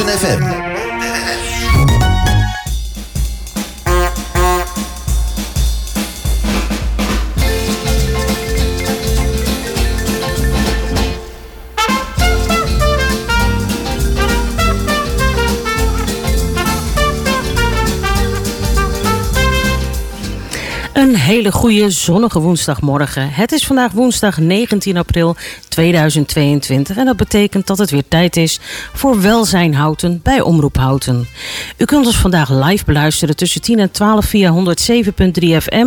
Houten FM. Hele goede zonnige woensdagmorgen. Het is vandaag woensdag 19 april 2022 en dat betekent dat het weer tijd is voor Welzijn Houten bij Omroep Houten. U kunt ons vandaag live beluisteren tussen 10 en 12 via 107.3 FM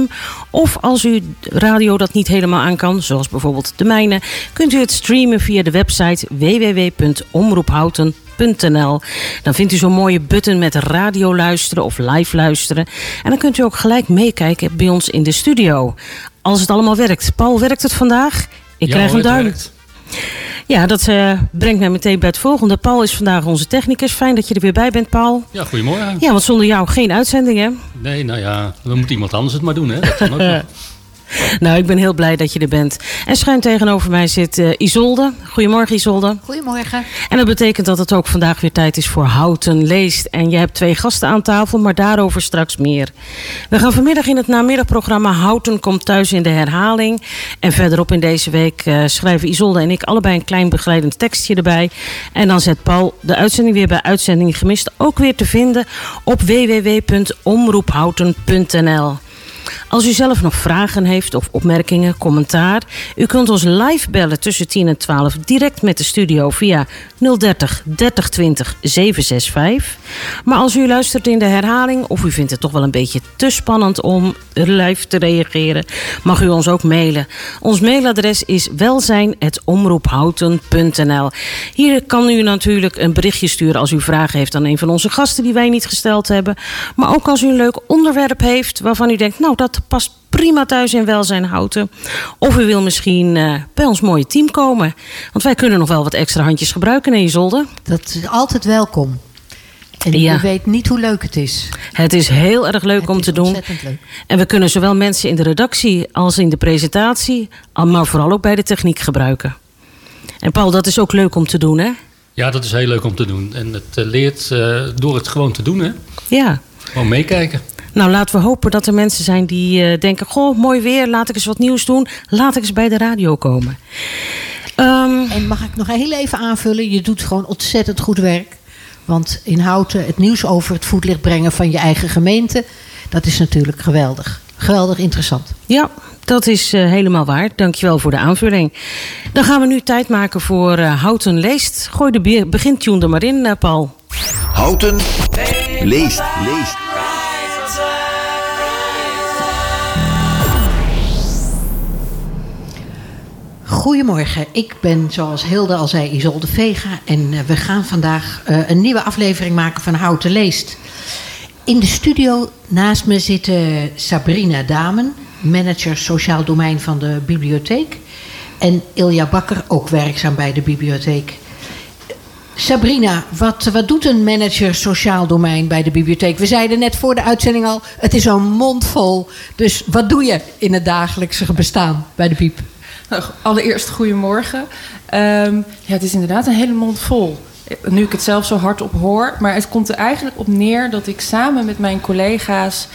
of als u radio dat niet helemaal aan kan, zoals bijvoorbeeld de mijne, kunt u het streamen via de website www.omroephouten.nl dan vindt u zo'n mooie button met radio luisteren of live luisteren. En dan kunt u ook gelijk meekijken bij ons in de studio. Als het allemaal werkt. Paul, werkt het vandaag? Ik Ja, krijg een duim. Ja, dat eh, brengt mij meteen bij het volgende. Paul is vandaag onze technicus. Fijn dat je er weer bij bent, Paul. Ja, goedemorgen. Ja, want zonder jou geen uitzending, hè? Nee, nou ja, dan moet iemand anders het maar doen, hè? Dat kan ook. Nou, ik ben heel blij dat je er bent. En schuin tegenover mij zit eh, Isolde. Goedemorgen, Isolde. Goedemorgen. En dat betekent dat het ook vandaag weer tijd is voor Houten Leest. En je hebt twee gasten aan tafel, maar daarover straks meer. We gaan vanmiddag in het namiddagprogramma Houten komt thuis in de herhaling. En verderop in deze week eh, schrijven Isolde en ik allebei een klein begeleidend tekstje erbij. En dan zet Paul de uitzending weer bij Uitzending Gemist ook weer te vinden op www.omroephouten.nl. Als u zelf nog vragen heeft of opmerkingen, commentaar, u kunt ons live bellen tussen 10 en 12 direct met de studio via 030 3020 765. Maar als u luistert in de herhaling of u vindt het toch wel een beetje te spannend om live te reageren, mag u ons ook mailen. Ons mailadres is welzijn.omroephouten.nl. Hier kan u natuurlijk een berichtje sturen als u vragen heeft aan een van onze gasten die wij niet gesteld hebben. Maar ook als u een leuk onderwerp heeft waarvan u denkt, nou dat past prima thuis in Welzijn Houten. Of u wil misschien eh, bij ons mooie team komen. Want wij kunnen nog wel wat extra handjes gebruiken in Zolder. Dat is altijd welkom. En Ja. je weet niet hoe leuk het is. Het is heel erg leuk Het om is te doen. leuk. En we kunnen zowel mensen in de redactie als in de presentatie, maar vooral ook bij de techniek gebruiken. En Paul, dat is ook leuk om te doen, hè? Ja, dat is heel leuk om te doen. En het eh, leert eh, door het gewoon te doen, hè? Ja. Gewoon meekijken. Nou, laten we hopen dat er mensen zijn die eh, denken: Goh, mooi weer, laat ik eens wat nieuws doen. Laat ik eens bij de radio komen. Ehm, En mag ik nog heel even aanvullen? Je doet gewoon ontzettend goed werk. Want in Houten het nieuws over het voetlicht brengen van je eigen gemeente... dat is natuurlijk geweldig. Geweldig interessant. ja, dat is eh, helemaal waar. Dankjewel voor de aanvulling. Dan gaan we nu tijd maken voor eh, Houten Leest. Gooi de be- begintune er maar in, Paul. Houten leest. leest. Goedemorgen, ik ben zoals Hilde al zei Isolde Vega en eh, we gaan vandaag eh, een nieuwe aflevering maken van Houten Leest. In de studio naast me zitten Sabrina Damen, manager sociaal domein van de bibliotheek. En Ilja Bakker, ook werkzaam bij de bibliotheek. Sabrina, wat, wat doet een manager sociaal domein bij de bibliotheek? We zeiden net voor de uitzending al, het is een mond vol. Dus wat doe je in het dagelijkse bestaan bij de bieb? Nou, allereerst goedemorgen. Ehm, ja, het is inderdaad een hele mond vol. Nu ik het zelf zo hardop hoor. Maar het komt er eigenlijk op neer dat ik samen met mijn collega's...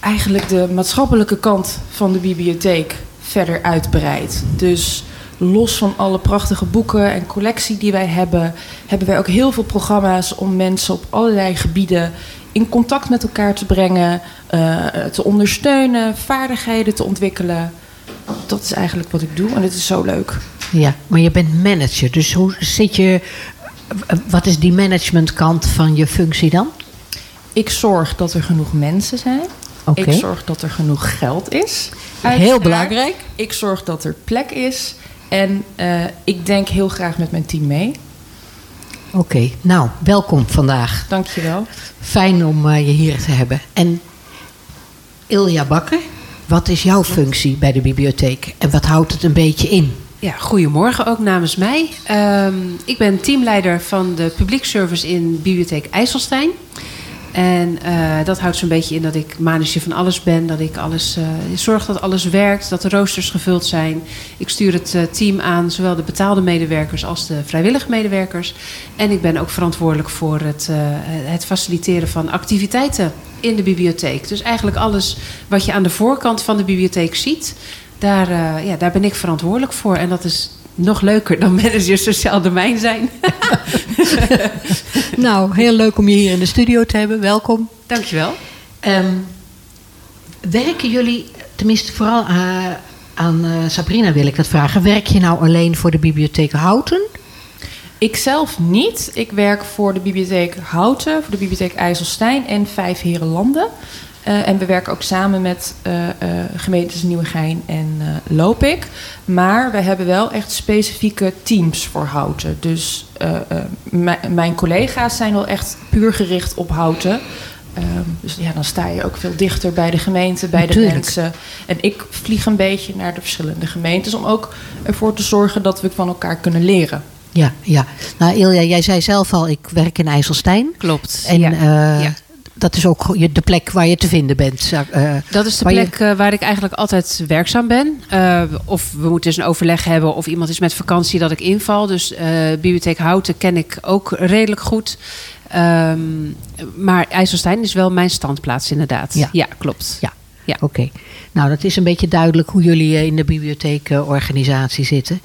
eigenlijk de maatschappelijke kant van de bibliotheek verder uitbreid. Dus los van alle prachtige boeken en collectie die wij hebben... hebben wij ook heel veel programma's om mensen op allerlei gebieden... in contact met elkaar te brengen, eh, te ondersteunen, vaardigheden te ontwikkelen dat is eigenlijk wat ik doe en het is zo leuk. Ja, maar je bent manager. Dus hoe zit je. Wat is die managementkant van je functie dan? Ik zorg dat er genoeg mensen zijn. Oké. Ik zorg dat er genoeg geld is. Heel belangrijk. Ik zorg dat er plek is. En eh, ik denk heel graag met mijn team mee. Oké, nou, welkom vandaag. Dankjewel. Fijn om eh, je hier te hebben. En Ilja Bakker, wat is jouw functie bij de bibliotheek? En wat houdt het een beetje in? Ja, goedemorgen ook namens mij. Ehm, ik ben teamleider van de publiekservice in Bibliotheek IJsselstein. En eh, dat houdt zo'n beetje in dat ik manager van alles ben. Dat ik alles uh, zorg dat alles werkt, dat de roosters gevuld zijn. Ik stuur het uh, team aan, zowel de betaalde medewerkers als de vrijwillige medewerkers. En ik ben ook verantwoordelijk voor het, het faciliteren van activiteiten in de bibliotheek. Dus eigenlijk alles wat je aan de voorkant van de bibliotheek ziet, daar, ja, daar ben ik verantwoordelijk voor. En dat is nog leuker dan manager sociaal domein zijn. nou, heel leuk om je hier in de studio te hebben. Welkom. Dankjewel. Um, werken jullie, tenminste vooral uh, aan uh, Sabrina wil ik dat vragen. Werk je nou alleen voor de bibliotheek Houten? Ik zelf niet. Ik werk voor de bibliotheek Houten, voor de bibliotheek IJsselstein en Vijf Herenlanden. Uh, en we werken ook samen met uh, uh, gemeentes Nieuwegein en Lopik. Maar we hebben wel echt specifieke teams voor houten. Dus mijn collega's zijn wel echt puur gericht op houten. Ehm, dus ja, dan sta je ook veel dichter bij de gemeente, bij Natuurlijk. de mensen. En ik vlieg een beetje naar de verschillende gemeentes om ook ervoor te zorgen dat we van elkaar kunnen leren. Ja, ja. Nou Ilja, jij zei zelf al, ik werk in IJsselstein. Klopt. En ja. ja dat is ook de plek waar je te vinden bent. Uh, dat is de plek je... waar ik eigenlijk altijd werkzaam ben. Uh, of we moeten eens een overleg hebben of iemand is met vakantie dat ik inval. Dus uh, Bibliotheek Houten ken ik ook redelijk goed. Um, maar IJsselstein is wel mijn standplaats inderdaad. Ja, ja klopt. Ja. Ja. Oké. Nou, dat is een beetje duidelijk hoe jullie in de bibliotheekorganisatie zitten.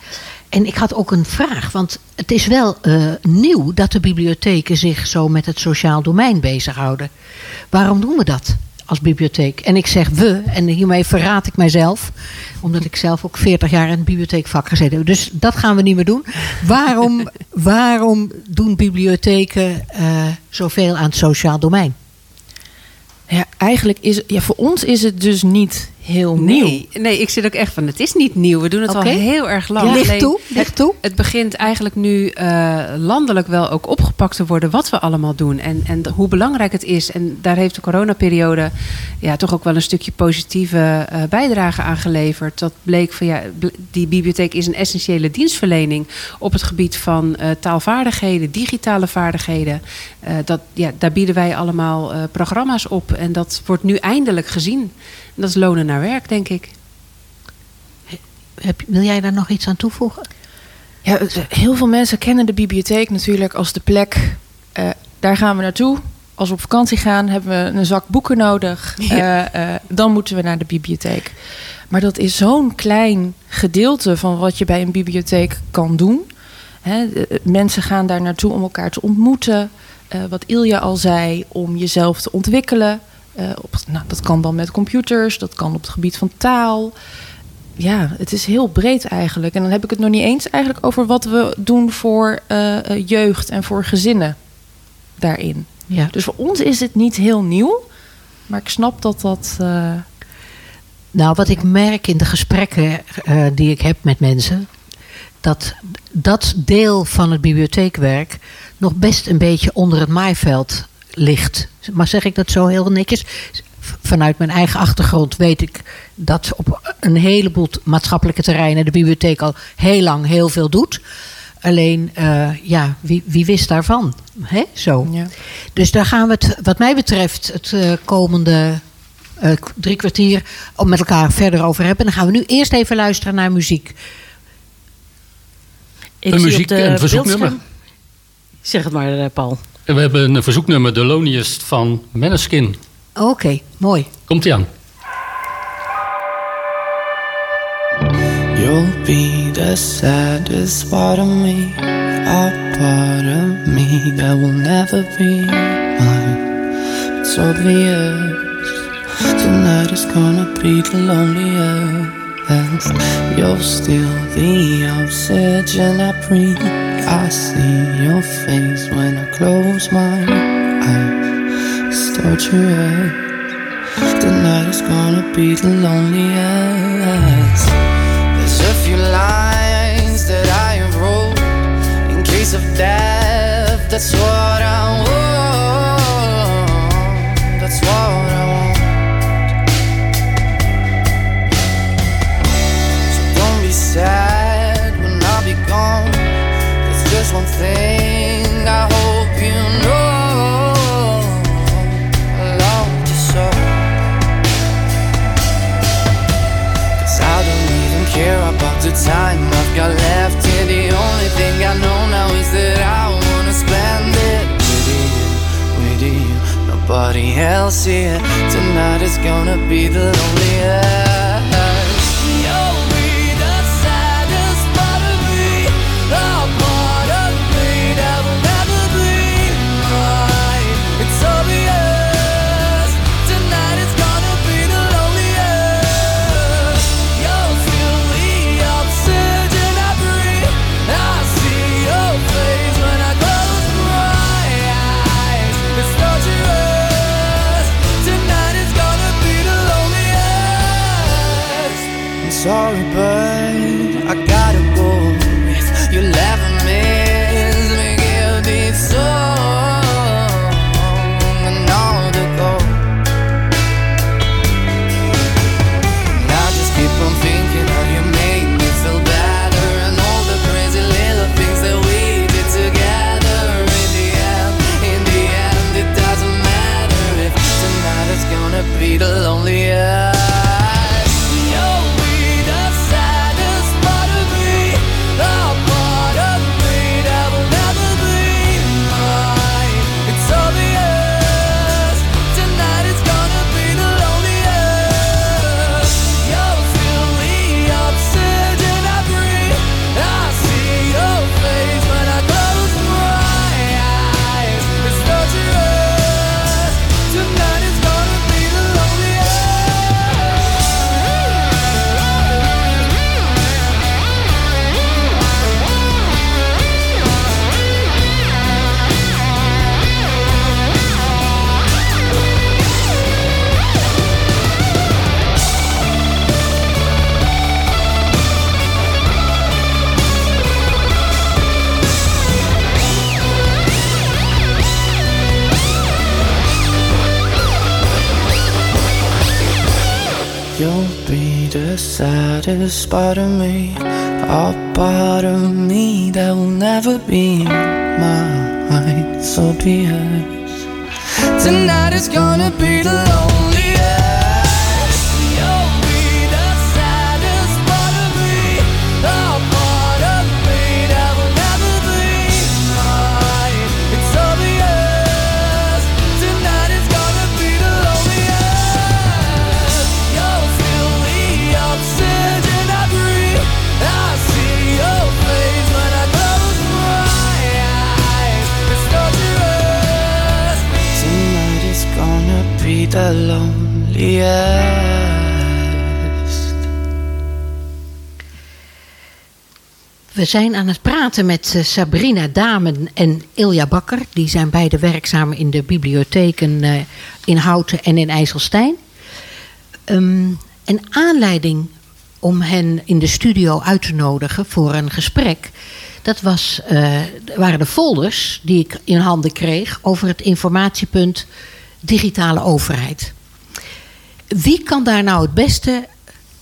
En ik had ook een vraag, want het is wel uh, nieuw dat de bibliotheken zich zo met het sociaal domein bezighouden. Waarom doen we dat als bibliotheek? En ik zeg we, en hiermee verraad ik mijzelf, omdat ik zelf ook 40 jaar in het bibliotheekvak gezeten heb. Dus dat gaan we niet meer doen. Waarom, waarom doen bibliotheken uh, zoveel aan het sociaal domein? Ja, eigenlijk is ja, voor ons is het dus niet heel nieuw. Nee, nee, ik zit ook echt van, het is niet nieuw. We doen het okay. al heel erg lang. Ja. Toe, leg toe. Het, het begint eigenlijk nu uh, landelijk wel ook opgepakt te worden wat we allemaal doen. En, en hoe belangrijk het is. En daar heeft de coronaperiode ja, toch ook wel een stukje positieve uh, bijdrage aan geleverd. Dat bleek van ja, die bibliotheek is een essentiële dienstverlening op het gebied van uh, taalvaardigheden, digitale vaardigheden. dat, ja, daar bieden wij allemaal programma's op. En dat wordt nu eindelijk gezien. Dat is lonen naar werk, denk ik. Heb, wil jij daar nog iets aan toevoegen? Ja, heel veel mensen kennen de bibliotheek natuurlijk als de plek. Uh, daar gaan we naartoe. Als we op vakantie gaan, hebben we een zak boeken nodig. Ja. Uh, uh, dan moeten we naar de bibliotheek. Maar dat is zo'n klein gedeelte van wat je bij een bibliotheek kan doen. Hè, mensen gaan daar naartoe om elkaar te ontmoeten. wat Ilja al zei, om jezelf te ontwikkelen. Uh, op, nou, dat kan dan met computers, dat kan op het gebied van taal. Ja, het is heel breed eigenlijk. En dan heb ik het nog niet eens eigenlijk over wat we doen voor uh, jeugd en voor gezinnen daarin. Ja. Dus voor ons is het niet heel nieuw, maar ik snap dat dat. Uh... Nou, wat ik merk in de gesprekken die ik heb met mensen, dat dat deel van het bibliotheekwerk nog best een beetje onder het maaiveld ligt. Maar zeg ik dat zo heel netjes? Vanuit mijn eigen achtergrond weet ik dat op een heleboel maatschappelijke terreinen de bibliotheek al heel lang heel veel doet. Alleen, uh, ja, wie, wie wist daarvan? Hè? Zo. Ja. Dus daar gaan we het, wat mij betreft, het uh, komende uh, drie kwartier om met elkaar verder over hebben. Dan gaan we nu eerst even luisteren naar muziek. Ik een muziek, een verzoeknummer. Zeg het maar, Paul. We hebben een verzoeknummer, The Loneliest van Maneskin. Oké, okay, mooi. Komt-ie aan. You'll be the saddest part of me, a part of me that will never be mine. It's obvious tonight is gonna be the loneliest. You're still the oxygen I breathe. I see your face when I close my eyes. Start your head. Tonight is gonna be the loneliest. There's a few lines that I have wrote in case of death. That's what I want. one thing I hope you know. I loved you so. Cause I don't even care about the time I've got left here. The only thing I know now is that I wanna spend it with you, with you. Nobody else here. Tonight is gonna be the loneliest. Sorry, but part of me, Zijn aan het praten met eh, Sabrina Damen en Ilja Bakker. Die zijn beide werkzaam in de bibliotheken eh, in Houten en in IJsselstein. Ehm, een aanleiding om hen in de studio uit te nodigen voor een gesprek. Dat was, eh, waren de folders die ik in handen kreeg over het informatiepunt digitale overheid. Wie kan daar nou het beste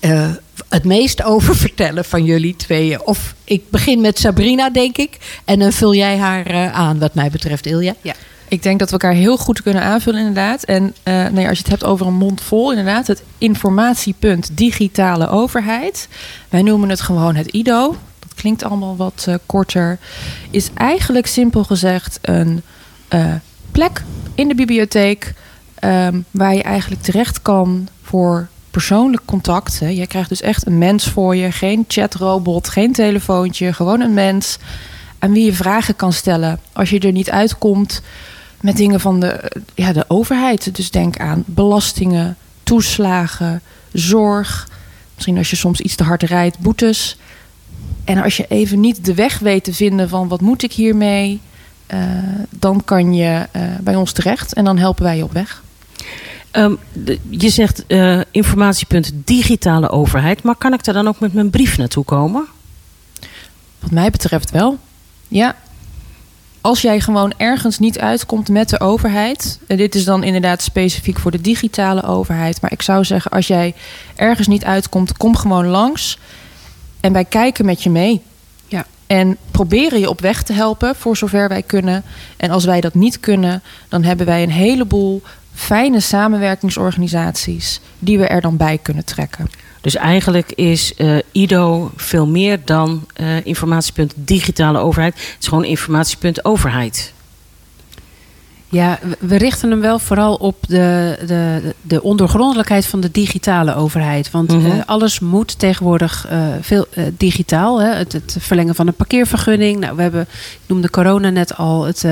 eh, het meest over vertellen van jullie tweeën? Of ik begin met Sabrina, denk ik. En dan vul jij haar eh, aan, wat mij betreft, Ilja. Ja. Ik denk dat we elkaar heel goed kunnen aanvullen, inderdaad. En eh, als je het hebt over een mond vol, inderdaad, het informatiepunt digitale overheid. Wij noemen het gewoon het IDO. Dat klinkt allemaal wat korter. Is eigenlijk simpel gezegd een plek in de bibliotheek ehm, waar je eigenlijk terecht kan voor persoonlijk contact. Hè. Je krijgt dus echt een mens voor je, geen chatrobot, geen telefoontje, gewoon een mens aan wie je vragen kan stellen als je er niet uitkomt met dingen van de, ja, de overheid. Dus denk aan belastingen, toeslagen, zorg. Misschien als je soms iets te hard rijdt, boetes. En als je even niet de weg weet te vinden van wat moet ik hiermee, eh, dan kan je eh, bij ons terecht en dan helpen wij je op weg. Ehm, de- je zegt eh, informatiepunt digitale overheid. Maar kan ik daar dan ook met mijn brief naartoe komen? Wat mij betreft wel. Ja. Als jij gewoon ergens niet uitkomt met de overheid. En dit is dan inderdaad specifiek voor de digitale overheid. Maar ik zou zeggen, als jij ergens niet uitkomt, kom gewoon langs. En wij kijken met je mee. Ja. En proberen je op weg te helpen voor zover wij kunnen. En als wij dat niet kunnen, dan hebben wij een heleboel fijne samenwerkingsorganisaties die we er dan bij kunnen trekken. Dus eigenlijk is eh, IDO veel meer dan eh, informatiepunt digitale overheid. Het is gewoon informatiepunt overheid. Ja, we- richten hem wel vooral op de, de, de ondergrondelijkheid van de digitale overheid. Want Mhm. eh, alles moet tegenwoordig eh, veel digitaal. Hè? Het, het verlengen van een parkeervergunning. Nou, we hebben, ik noemde corona net al, het,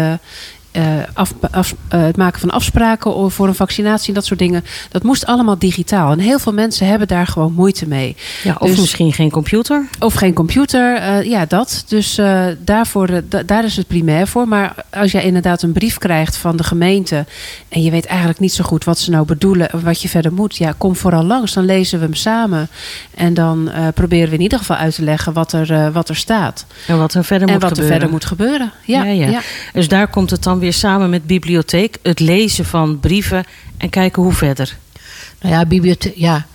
eh, eh, af, af- het maken van afspraken voor een vaccinatie, dat soort dingen. Dat moest allemaal digitaal. En heel veel mensen hebben daar gewoon moeite mee. Ja, of Dus- misschien geen computer. Of geen computer, eh, ja, dat. Dus daarvoor, da- daar is het primair voor. Maar als jij inderdaad een brief krijgt van de gemeente. en je weet eigenlijk niet zo goed wat ze nou bedoelen. en wat je verder moet. ja, kom vooral langs. Dan lezen we hem samen. En dan proberen we in ieder geval uit te leggen wat er, wat er staat. En wat er verder en moet wat er gebeuren. verder moet gebeuren. Ja, Ja, ja. ja. Dus daar komt het dan weer samen met bibliotheek. Het lezen van brieven en kijken hoe verder. Nou ja, bibliotheek. Ja.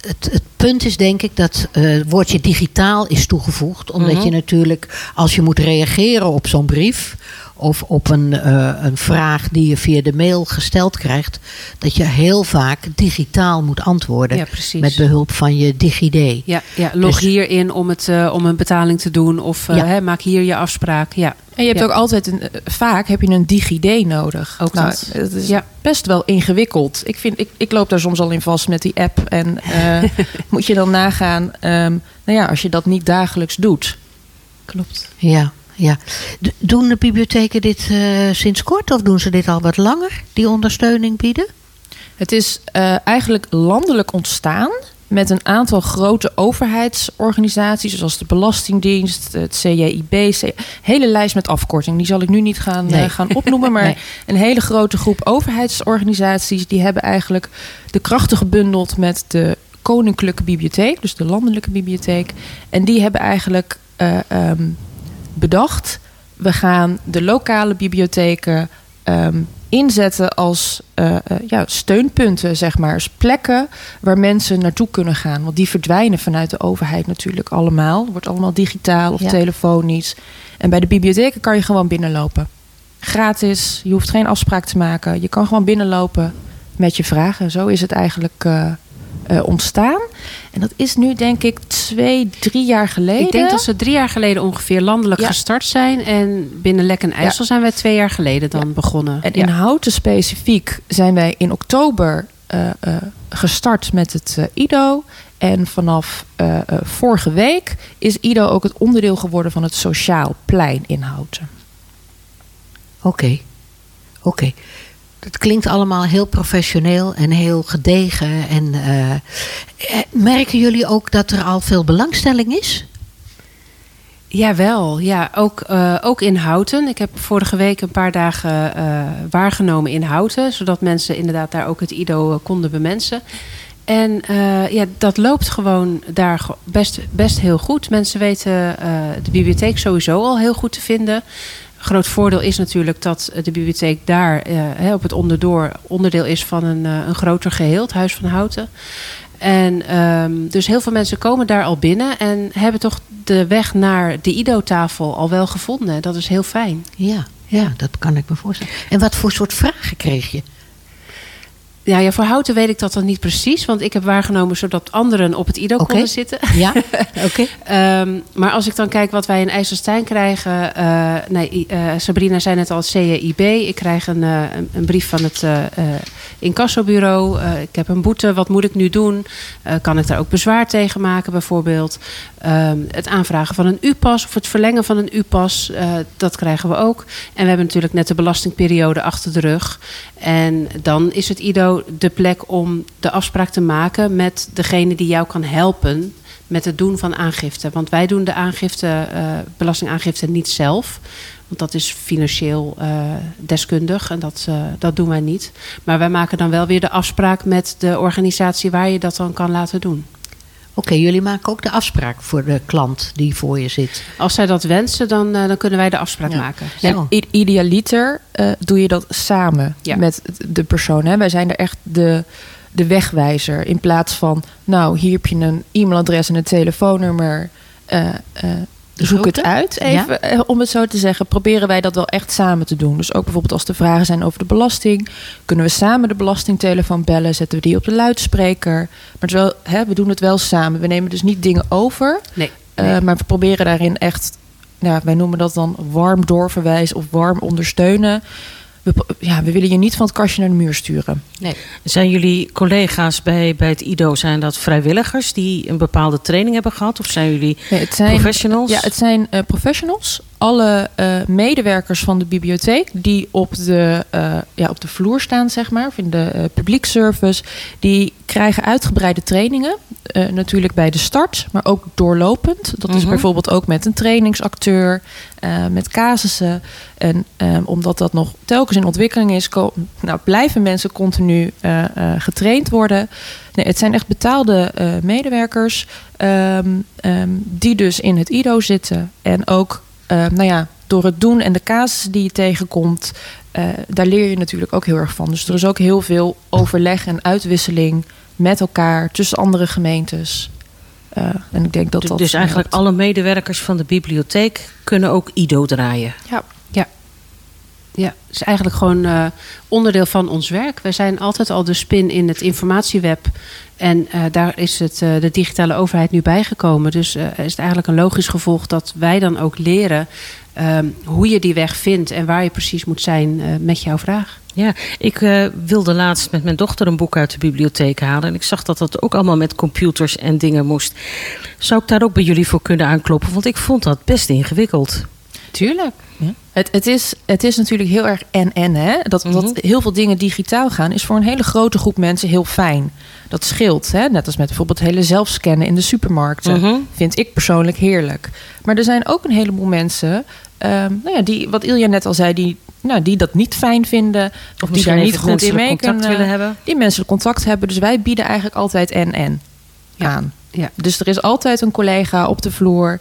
Het, het punt is denk ik dat eh, het woordje digitaal is toegevoegd. Omdat Mhm. je natuurlijk, als je moet reageren op zo'n brief. Of op een, eh, een vraag die je via de mail gesteld krijgt. dat je heel vaak digitaal moet antwoorden. Ja, precies. Met behulp van je DigiD. Ja, ja, log Dus- hier in om, het, eh, om een betaling te doen. Of eh, Ja. hè, maak hier je afspraak. Ja. En je hebt Ja. ook altijd een, vaak heb je een DigiD nodig. Ook nou, dat. Het is Ja. best wel ingewikkeld. Ik, vind, ik, ik loop daar soms al in vast met die app. En eh, moet je dan nagaan, ehm, nou ja, als je dat niet dagelijks doet. Klopt. Ja, ja. Doen de bibliotheken dit eh, sinds kort of doen ze dit al wat langer? Die ondersteuning bieden? Het is eh, eigenlijk landelijk ontstaan met een aantal grote overheidsorganisaties, zoals de Belastingdienst, het CJIB, hele lijst met afkorting. Die zal ik nu niet gaan, Nee. eh, gaan opnoemen, maar Nee. een hele grote groep overheidsorganisaties die hebben eigenlijk de krachten gebundeld met de Koninklijke Bibliotheek, dus de landelijke bibliotheek. En die hebben eigenlijk eh, ehm, bedacht, we gaan de lokale bibliotheken ehm, inzetten als eh, eh, ja, steunpunten, zeg maar. Als plekken waar mensen naartoe kunnen gaan. Want die verdwijnen vanuit de overheid natuurlijk allemaal. Het wordt allemaal digitaal of Ja. telefonisch. En bij de bibliotheken kan je gewoon binnenlopen. Gratis, je hoeft geen afspraak te maken. Je kan gewoon binnenlopen met je vragen. Zo is het eigenlijk eh, eh, ontstaan. En dat is nu denk ik twee, drie jaar geleden. Ik denk dat ze drie jaar geleden ongeveer landelijk Ja. gestart zijn. En binnen Lek en IJssel zijn wij twee jaar geleden dan begonnen. En in Houten specifiek zijn wij in oktober eh, eh, gestart met het IDO. En vanaf vorige week is IDO ook het onderdeel geworden van het Sociaal Plein in Houten. Oké, oké. Het klinkt allemaal heel professioneel en heel gedegen. En eh, eh, merken jullie ook dat er al veel belangstelling is? Jawel, ja, ook, eh, ook in Houten. Ik heb vorige week een paar dagen waargenomen in Houten. Zodat mensen inderdaad daar ook het IDO konden bemensen. En ja, dat loopt gewoon daar best, best heel goed. Mensen weten de bibliotheek sowieso al heel goed te vinden. Groot voordeel is natuurlijk dat de bibliotheek daar eh, op het onderdoor onderdeel is van een, eh, een groter geheel, het Huis van Houten. En ehm, dus heel veel mensen komen daar al binnen en hebben toch de weg naar de IDO-tafel al wel gevonden. Dat is heel fijn. Ja, ja, dat kan ik me voorstellen. En wat voor soort vragen kreeg je? Ja, ja, voor Houten weet ik dat dan niet precies, want ik heb waargenomen zodat anderen op het IDO konden zitten. Ja, oké. Ehm, maar als ik dan kijk wat wij in IJsselstein krijgen. eh, nee, eh, Sabrina zei net al het CEIB. Ik krijg een, eh, een, een brief van het incassobureau. Ik heb een boete. Wat moet ik nu doen? Kan ik daar ook bezwaar tegen maken bijvoorbeeld? Ehm, het aanvragen van een U-pas of het verlengen van een U-pas. eh, dat krijgen we ook. En we hebben natuurlijk net de belastingperiode achter de rug. En dan is het IDO de plek om de afspraak te maken met degene die jou kan helpen met het doen van aangifte. Want wij doen de aangifte, eh, belastingaangifte niet zelf. Want dat is financieel eh, deskundig en dat, dat doen wij niet. Maar wij maken dan wel weer de afspraak met de organisatie waar je dat dan kan laten doen. Oké, jullie maken ook de afspraak voor de klant die voor je zit. Als zij dat wensen, dan, eh, dan kunnen wij de afspraak Ja. maken. Ja. En idealiter eh, doe je dat samen Ja. met de persoon. Hè? Wij zijn er echt de, de wegwijzer. In plaats van, nou, hier heb je een e-mailadres en een telefoonnummer. eh, eh, zoek het uit, even, eh, om het zo te zeggen. Proberen wij dat wel echt samen te doen. Dus ook bijvoorbeeld als er vragen zijn over de belasting... kunnen we samen de belastingtelefoon bellen. Zetten we die op de luidspreker. Maar wel, hè, we doen het wel samen. We nemen dus niet dingen over... Nee. Uh, maar we proberen daarin echt, nou, wij noemen dat dan warm doorverwijzen of warm ondersteunen. We, ja, we willen je niet van het kastje naar de muur sturen. Nee. Zijn jullie collega's bij, bij het IDO, zijn dat vrijwilligers die een bepaalde training hebben gehad? Of zijn jullie Nee, het zijn, professionals? Ja, het zijn eh, professionals. Alle eh, medewerkers van de bibliotheek die op de, eh, ja, op de vloer staan, zeg maar, of in de uh, publiekservice, die krijgen uitgebreide trainingen. Eh, natuurlijk bij de start, maar ook doorlopend. Dat is Mhm. bijvoorbeeld ook met een trainingsacteur, eh, met casussen. En eh, omdat dat nog telkens in ontwikkeling is, nou, blijven mensen continu eh, eh, getraind worden. Nee, het zijn echt betaalde eh, medewerkers ehm, ehm, die dus in het IDO zitten. En ook eh, nou ja, door het doen en de casussen die je tegenkomt, eh, daar leer je natuurlijk ook heel erg van. Dus er is ook heel veel overleg en uitwisseling met elkaar tussen andere gemeentes. Eh, en ik denk dat dat. dus eigenlijk alle medewerkers van de bibliotheek kunnen ook IDO draaien. Ja. Ja, het is eigenlijk gewoon eh, onderdeel van ons werk. Wij zijn altijd al de spin in het informatieweb. En eh, daar is het, eh, de digitale overheid nu bijgekomen. Dus eh, is het eigenlijk een logisch gevolg dat wij dan ook leren ehm, hoe je die weg vindt en waar je precies moet zijn eh, met jouw vraag. Ja, ik eh, wilde laatst met mijn dochter een boek uit de bibliotheek halen. En ik zag dat dat ook allemaal met computers en dingen moest. Zou ik daar ook bij jullie voor kunnen aankloppen? Want ik vond dat best ingewikkeld. Tuurlijk. Het, het, is, het is natuurlijk heel erg en-en. Hè? Dat, Mhm. dat heel veel dingen digitaal gaan, is voor een hele grote groep mensen heel fijn. Dat scheelt. Hè? Net als met bijvoorbeeld hele zelfscannen in de supermarkten. Mhm. Vind ik persoonlijk heerlijk. Maar er zijn ook een heleboel mensen, ehm, nou ja, die, wat Ilja net al zei, die, nou, die dat niet fijn vinden. Of die Misschien daar niet goed in mee contact kunnen. willen hebben. Die menselijk contact hebben. Dus wij bieden eigenlijk altijd en-en Ja. aan. Ja. Dus er is altijd een collega op de vloer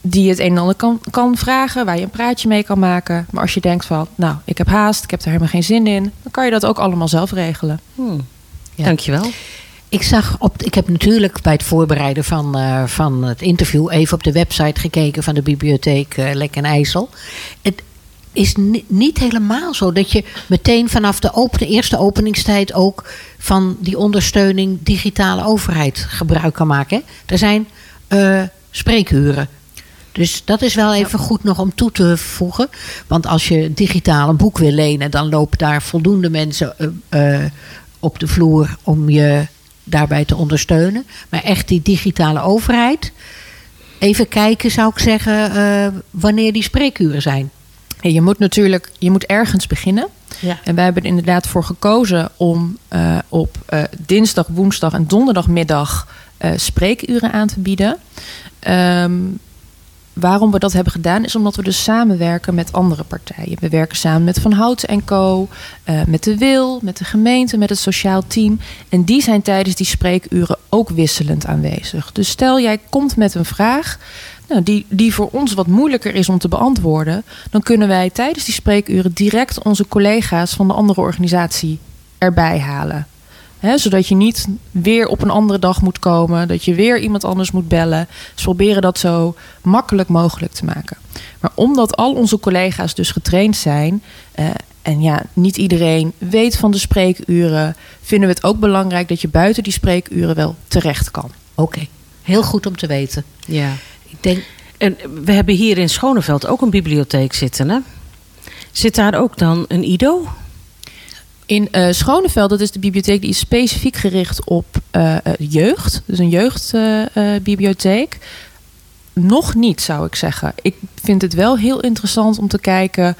die het een en ander kan, kan vragen, waar je een praatje mee kan maken. Maar als je denkt van, nou, ik heb haast, ik heb er helemaal geen zin in, dan kan je dat ook allemaal zelf regelen. Hmm. Ja. Dankjewel. Ik zag op, ik heb natuurlijk bij het voorbereiden van, eh, van het interview even op de website gekeken van de bibliotheek eh Lek en IJssel. Het is ni- niet helemaal zo dat je meteen vanaf de, open, de eerste openingstijd ook van die ondersteuning digitale overheid gebruik kan maken. Hè? Er zijn eh, spreekuren. Dus dat is wel even goed nog om toe te voegen. Want als je digitaal een boek wil lenen, dan lopen daar voldoende mensen eh, op de vloer om je daarbij te ondersteunen. Maar echt die digitale overheid. Even kijken, zou ik zeggen, eh, wanneer die spreekuren zijn. Je moet natuurlijk, je moet ergens beginnen. Ja. En wij hebben er inderdaad voor gekozen om eh, op eh, dinsdag, woensdag en donderdagmiddag spreekuren aan te bieden. Ehm, waarom we dat hebben gedaan is omdat we dus samenwerken met andere partijen. We werken samen met Van Houten en Co, eh, met de Wil, met de gemeente, met het sociaal team. En die zijn tijdens die spreekuren ook wisselend aanwezig. Dus stel jij komt met een vraag nou, die, die voor ons wat moeilijker is om te beantwoorden, dan kunnen wij tijdens die spreekuren direct onze collega's van de andere organisatie erbij halen. Hè, zodat je niet weer op een andere dag moet komen, dat je weer iemand anders moet bellen. Dus proberen dat zo makkelijk mogelijk te maken. Maar omdat al onze collega's dus getraind zijn, eh, en ja, niet iedereen weet van de spreekuren, vinden we het ook belangrijk dat je buiten die spreekuren wel terecht kan. Oké, heel goed om te weten. Ja. Ik denk, En we hebben hier in Schoneveld ook een bibliotheek zitten, hè? Zit daar ook dan een IDO? In eh, Schoneveld, dat is de bibliotheek die is specifiek gericht op eh, eh, jeugd. Dus een jeugdbibliotheek. Nog niet, zou ik zeggen. Ik vind het wel heel interessant om te kijken...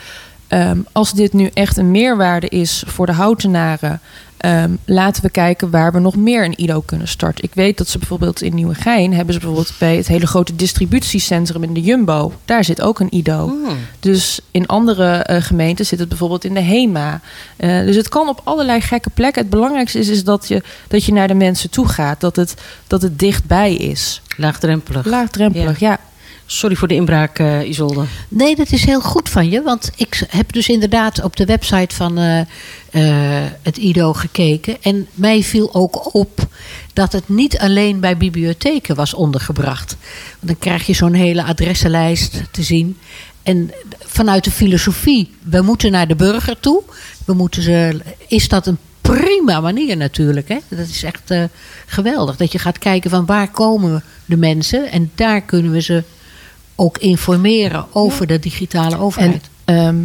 ehm, als dit nu echt een meerwaarde is voor de houtenaren... ehm, laten we kijken waar we nog meer een IDO kunnen starten. Ik weet dat ze bijvoorbeeld in Nieuwegein... hebben ze bijvoorbeeld bij het hele grote distributiecentrum in de Jumbo... daar zit ook een IDO. Hmm. Dus in andere eh, gemeenten zit het bijvoorbeeld in de HEMA. Eh, dus het kan op allerlei gekke plekken. Het belangrijkste is, is dat, je, dat je naar de mensen toe gaat. Dat het, dat het dichtbij is. Laagdrempelig. Laagdrempelig, ja. Sorry voor de inbraak, eh, Isolde. Nee, dat is heel goed van je. Want ik heb dus inderdaad op de website van eh, eh, het IDO gekeken. En mij viel ook op dat het niet alleen bij bibliotheken was ondergebracht. Want dan krijg je zo'n hele adressenlijst te zien. En vanuit de filosofie, we moeten naar de burger toe. We moeten ze, is dat een prima manier natuurlijk. Hè? Dat is echt geweldig. Dat je gaat kijken van waar komen de mensen. En daar kunnen we ze ook informeren over de digitale overheid. En ehm,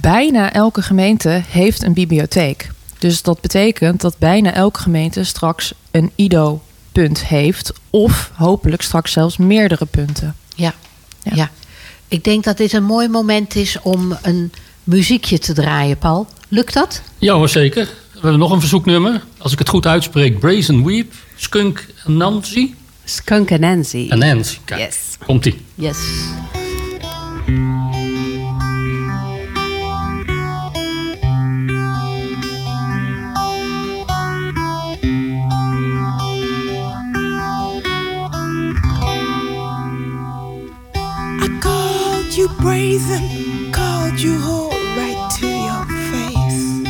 bijna elke gemeente heeft een bibliotheek. Dus dat betekent dat bijna elke gemeente straks een IDO-punt heeft. Of hopelijk straks zelfs meerdere punten. Ja. Ja. ja. Ik denk dat dit een mooi moment is om een muziekje te draaien, Paul. Lukt dat? Ja hoor, zeker. We hebben nog een verzoeknummer. Als ik het goed uitspreek, Brazen Weep, Skunk en Nancy. Skunk en Nancy. En Nancy, kijk. Yes. Komt-ie. Yes. I called you brazen, called you whole right to your face,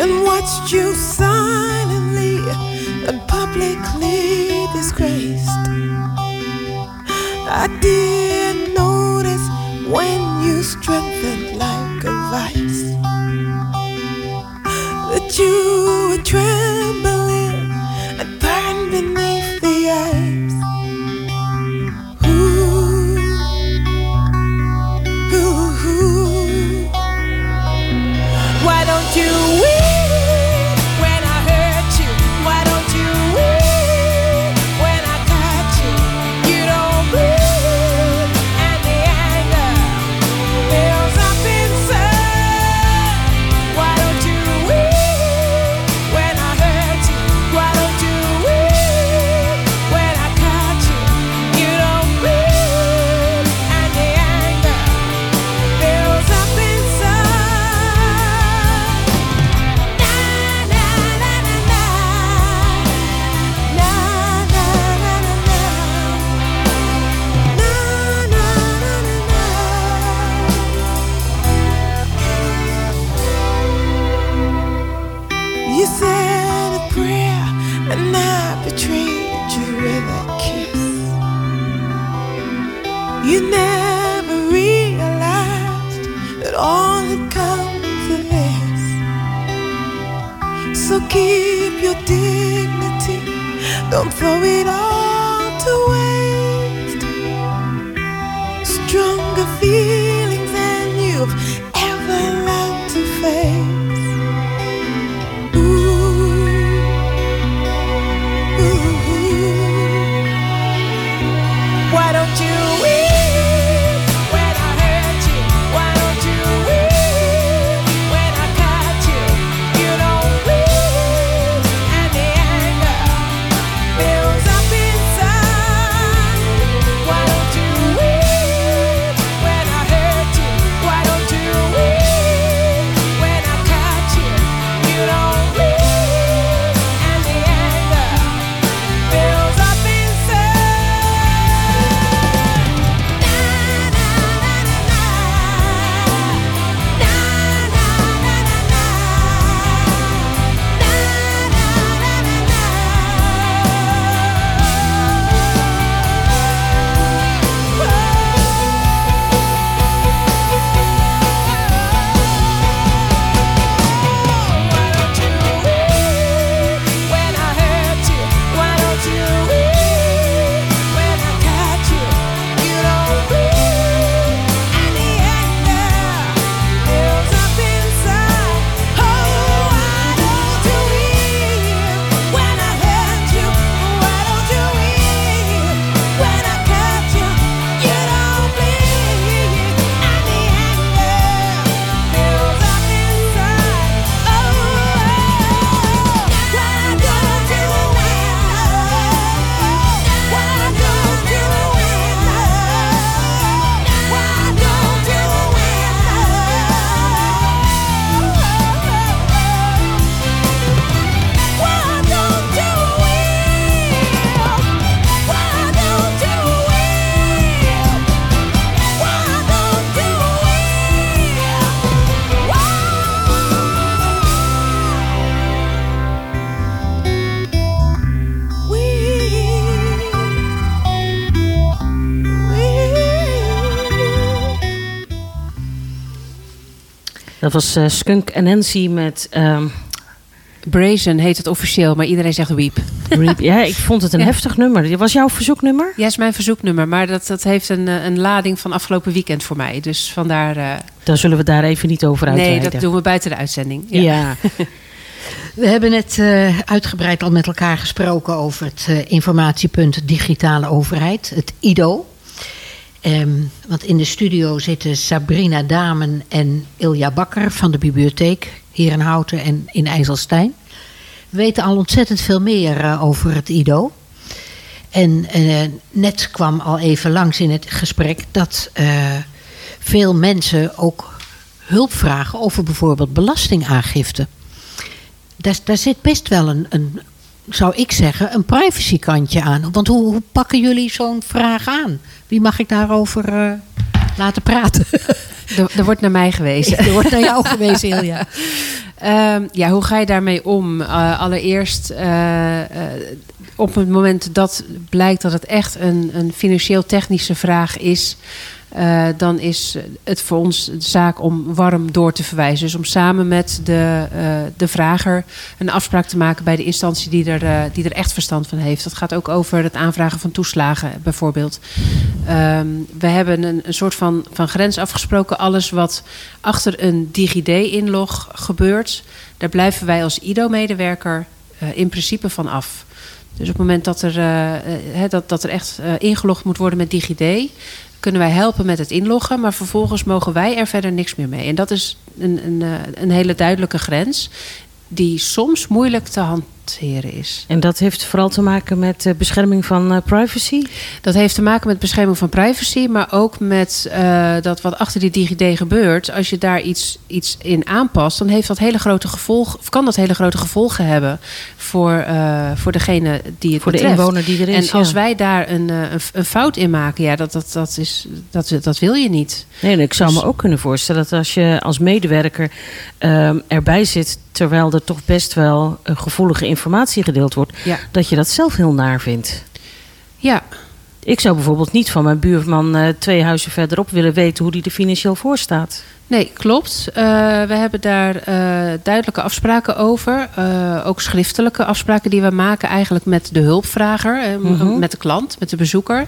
and watched you silently and publicly disgraced. I didn't notice when you strengthened like a vice that you were trembling and burned beneath the ice. Dat was eh, Skunk en Nancy met ehm, Brazen heet het officieel, maar iedereen zegt Weep. Reap. Ja, ik vond het een heftig nummer. Dit was jouw verzoeknummer? Ja, is mijn verzoeknummer, maar dat, dat heeft een, eh, een lading van afgelopen weekend voor mij. Dus vandaar. eh, Dan zullen we daar even niet over nee, uitweiden. dat doen we buiten de uitzending. Ja. Ja. We hebben net eh, uitgebreid al met elkaar gesproken over het eh, informatiepunt digitale overheid, het IDO. Ehm, want in de studio zitten Sabrina Damen en Ilja Bakker van de bibliotheek hier in Houten en in IJsselstein. We weten al ontzettend veel meer eh, over het IDO. En eh, net kwam al even langs in het gesprek dat eh, veel mensen ook hulp vragen over bijvoorbeeld belastingaangifte. Daar, zit best wel een, een, zou ik zeggen, een privacykantje aan. Want hoe, hoe pakken jullie zo'n vraag aan? Wie mag ik daarover eh, laten praten? Er, er wordt naar mij gewezen. er wordt naar jou gewezen, Ilja. Ehm, ja, hoe ga je daarmee om? Eh, allereerst, eh, op het moment dat blijkt dat het echt een, een financieel-technische vraag is, eh, dan is het voor ons de zaak om warm door te verwijzen. Dus om samen met de, eh, de vrager een afspraak te maken bij de instantie die er, eh, die er echt verstand van heeft. Dat gaat ook over het aanvragen van toeslagen, bijvoorbeeld. Ehm, we hebben een, een soort van, van grens afgesproken. Alles wat achter een DigiD-inlog gebeurt, daar blijven wij als IDO-medewerker in principe van af. Dus op het moment dat er, dat, dat er echt ingelogd moet worden met DigiD, kunnen wij helpen met het inloggen, maar vervolgens mogen wij er verder niks meer mee. En dat is een, een, eh, een hele duidelijke grens, die soms moeilijk te hanteren is. En dat heeft vooral te maken met eh, bescherming van eh, privacy? Dat heeft te maken met bescherming van privacy, maar ook met eh, dat wat achter die DigiD gebeurt. Als je daar iets, iets in aanpast, dan heeft dat hele grote gevolgen, of kan dat hele grote gevolgen hebben voor, eh, voor degene die het Voor de inwoner die er is, En als ja. wij daar een, een, een fout in maken, ja, dat, dat, dat, is, dat, dat wil je niet. Nee, en ik zou Dus- me ook kunnen voorstellen dat als je als medewerker ehm, erbij zit, terwijl er toch best wel eh, gevoelige informatie gedeeld wordt, Ja. dat je dat zelf heel naar vindt. Ja, Ik zou bijvoorbeeld niet van mijn buurman eh, twee huizen verderop willen weten hoe die er financieel voor staat. Nee, klopt. Eh, we hebben daar eh, duidelijke afspraken over. Eh, ook schriftelijke afspraken die we maken eigenlijk met de hulpvrager, Mhm. met de klant, met de bezoeker.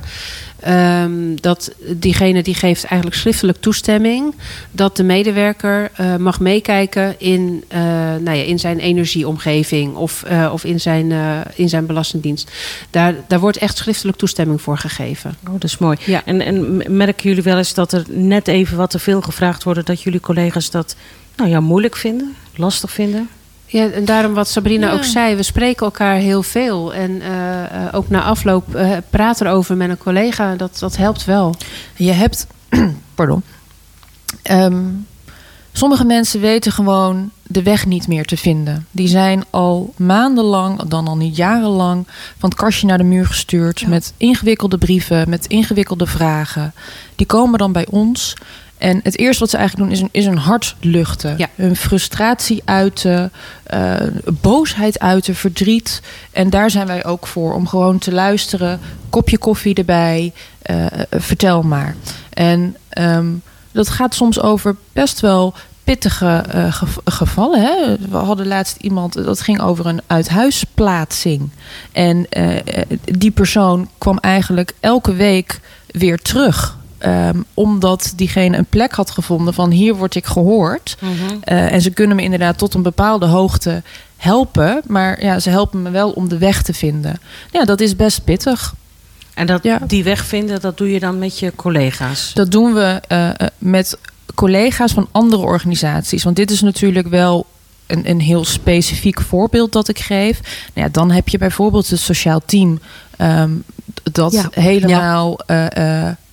Ehm, dat diegene die geeft eigenlijk schriftelijk toestemming dat de medewerker mag meekijken in, nou ja, in zijn energieomgeving of, of in, zijn, in zijn belastingdienst. Daar, daar wordt echt schriftelijk toestemming voor gegeven. Oh, dat is mooi. Ja. En, en merken jullie wel eens dat er net even wat te veel gevraagd wordt, dat jullie collega's dat nou ja, moeilijk vinden, lastig vinden? Ja, en daarom wat Sabrina Ja. ook zei, we spreken elkaar heel veel. En eh, eh, ook na afloop eh praten erover met een collega, dat, dat helpt wel. Je hebt, pardon. Ehm, sommige mensen weten gewoon de weg niet meer te vinden. Die zijn al maandenlang, dan al niet jarenlang, van het kastje naar de muur gestuurd met ingewikkelde brieven, met ingewikkelde vragen. Die komen dan bij ons. En het eerste wat ze eigenlijk doen is een, is een hart luchten. Ja. Hun frustratie uiten, eh, boosheid uiten, verdriet. En daar zijn wij ook voor. Om gewoon te luisteren, kopje koffie erbij, eh, vertel maar. En ehm, dat gaat soms over best wel pittige eh, gev- gevallen. Hè? We hadden laatst iemand, dat ging over een uithuisplaatsing. En die persoon kwam eigenlijk elke week weer terug. Ehm, omdat diegene een plek had gevonden van hier word ik gehoord. Eh, en ze kunnen me inderdaad tot een bepaalde hoogte helpen. Maar ja, ze helpen me wel om de weg te vinden. Ja, dat is best pittig. En dat, Ja. die weg vinden, dat doe je dan met je collega's. Dat doen we eh, eh, met collega's van andere organisaties. Want dit is natuurlijk wel een, een heel specifiek voorbeeld dat ik geef. Nou ja, dan heb je bijvoorbeeld het sociaal team ehm, dat Ja. helemaal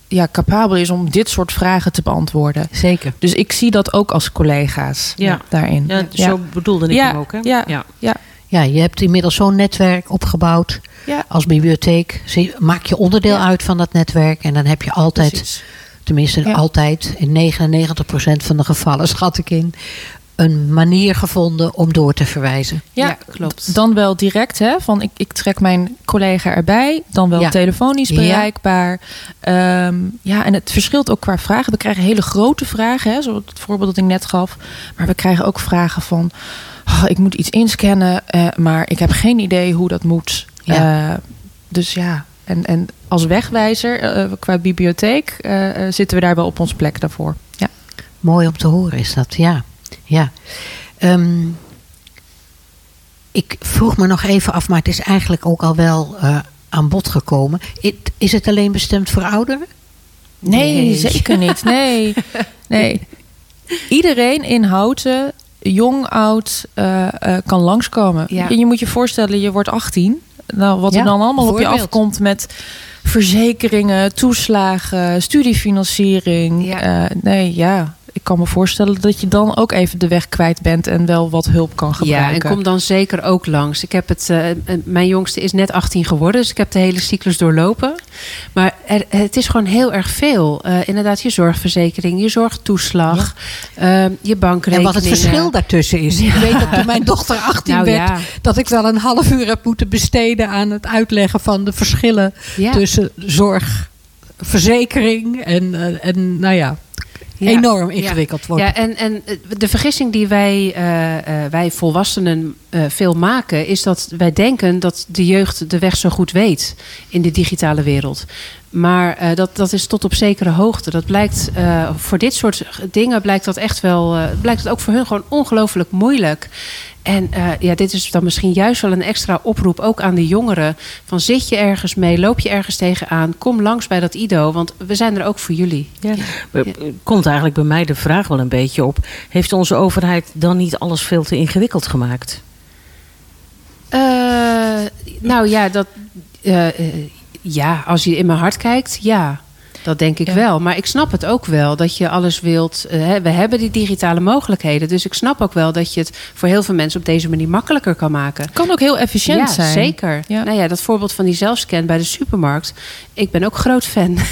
ja, capabel is om dit soort vragen te beantwoorden. Zeker. Dus ik zie dat ook als collega's Ja. daarin. Ja, zo bedoelde ik Ja, hem ook. Hè? ja. ja. Ja, je hebt inmiddels zo'n netwerk opgebouwd. Ja. Als bibliotheek maak je onderdeel uit van dat netwerk. En dan heb je altijd, Precies. tenminste Ja. altijd, in 99% van de gevallen schat ik in, een manier gevonden om door te verwijzen. Ja, klopt. Dan wel direct, hè? Van ik, ik trek mijn collega erbij. Dan wel Ja. telefonisch Ja. bereikbaar. Ehm, ja, en het verschilt ook qua vragen. We krijgen hele grote vragen, hè? Zoals het voorbeeld dat ik net gaf. Maar we krijgen ook vragen van... "Oh, ik moet iets inscannen, eh, maar ik heb geen idee hoe dat moet. Ja. Eh, dus ja, en, en als wegwijzer eh, qua bibliotheek... zitten we daar wel op ons plek daarvoor. Ja. Mooi om te horen is dat, ja. Ja. Ehm, ik vroeg me nog even af, maar het is eigenlijk ook al wel eh, aan bod gekomen. Is het alleen bestemd voor ouderen? Nee, Nee. zeker niet. Nee. nee. Iedereen in Houten, jong, oud, eh, eh, kan langskomen. Ja. Je, je moet je voorstellen, je wordt 18. Nou, wat Ja, er dan allemaal op je afkomt met verzekeringen, toeslagen, studiefinanciering. Ja. Nee, ja. Ik kan me voorstellen dat je dan ook even de weg kwijt bent en wel wat hulp kan Ja, gebruiken. en kom dan zeker ook langs. Ik heb het, eh, eh, mijn jongste is net 18 geworden, dus ik heb de hele cyclus doorlopen. Maar er, het is gewoon heel erg veel. Eh, inderdaad, je zorgverzekering, je zorgtoeslag, eh, je En bankrekening. wat het verschil daartussen is. Ik weet dat toen mijn dochter 18 Nou werd, ja. dat ik wel een half uur heb moeten besteden aan het uitleggen van de verschillen Ja. tussen zorg, verzekering en, en nou ja, Ja. enorm ingewikkeld wordt. Ja, en, en eh, de vergissing die wij, eh, eh, wij volwassenen veel maken, is dat wij denken dat de jeugd de weg zo goed weet in de digitale wereld. Maar dat, dat is tot op zekere hoogte. Dat blijkt voor dit soort dingen blijkt dat echt wel, blijkt het ook voor hun gewoon ongelooflijk moeilijk. En eh, ja, dit is dan misschien juist wel een extra oproep ook aan de jongeren. Van zit je ergens mee, loop je ergens tegenaan, kom langs bij dat IDO, want we zijn er ook voor jullie. Ja. Er Komt eigenlijk bij mij de vraag wel een beetje op. Heeft onze overheid dan niet alles veel te ingewikkeld gemaakt? Eh, nou ja, dat, eh, ja, als je in mijn hart kijkt, ja. Dat denk ik Ja. wel. Maar ik snap het ook wel dat je alles wilt. hè, we hebben die digitale mogelijkheden. Dus ik snap ook wel dat je het voor heel veel mensen op deze manier makkelijker kan maken. kan ook heel efficiënt ja, zijn. zeker. Ja. Nou ja, dat voorbeeld van die zelfscan bij de supermarkt. Ik ben ook groot fan.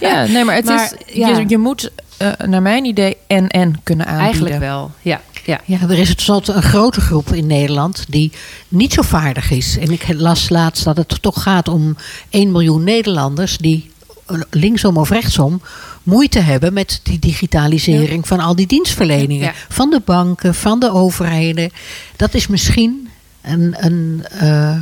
Ja, nee, maar het Maar, is, ja. je, je moet eh, naar mijn idee en-en kunnen aanbieden. Eigenlijk wel. Ja, ja. Ja, er is tenslotte een grote groep in Nederland die niet zo vaardig is. En ik las laatst dat het toch gaat om 1 miljoen Nederlanders die linksom of rechtsom moeite hebben met die digitalisering van al die dienstverleningen. Ja. Van de banken, van de overheden. Dat is misschien een, een, eh,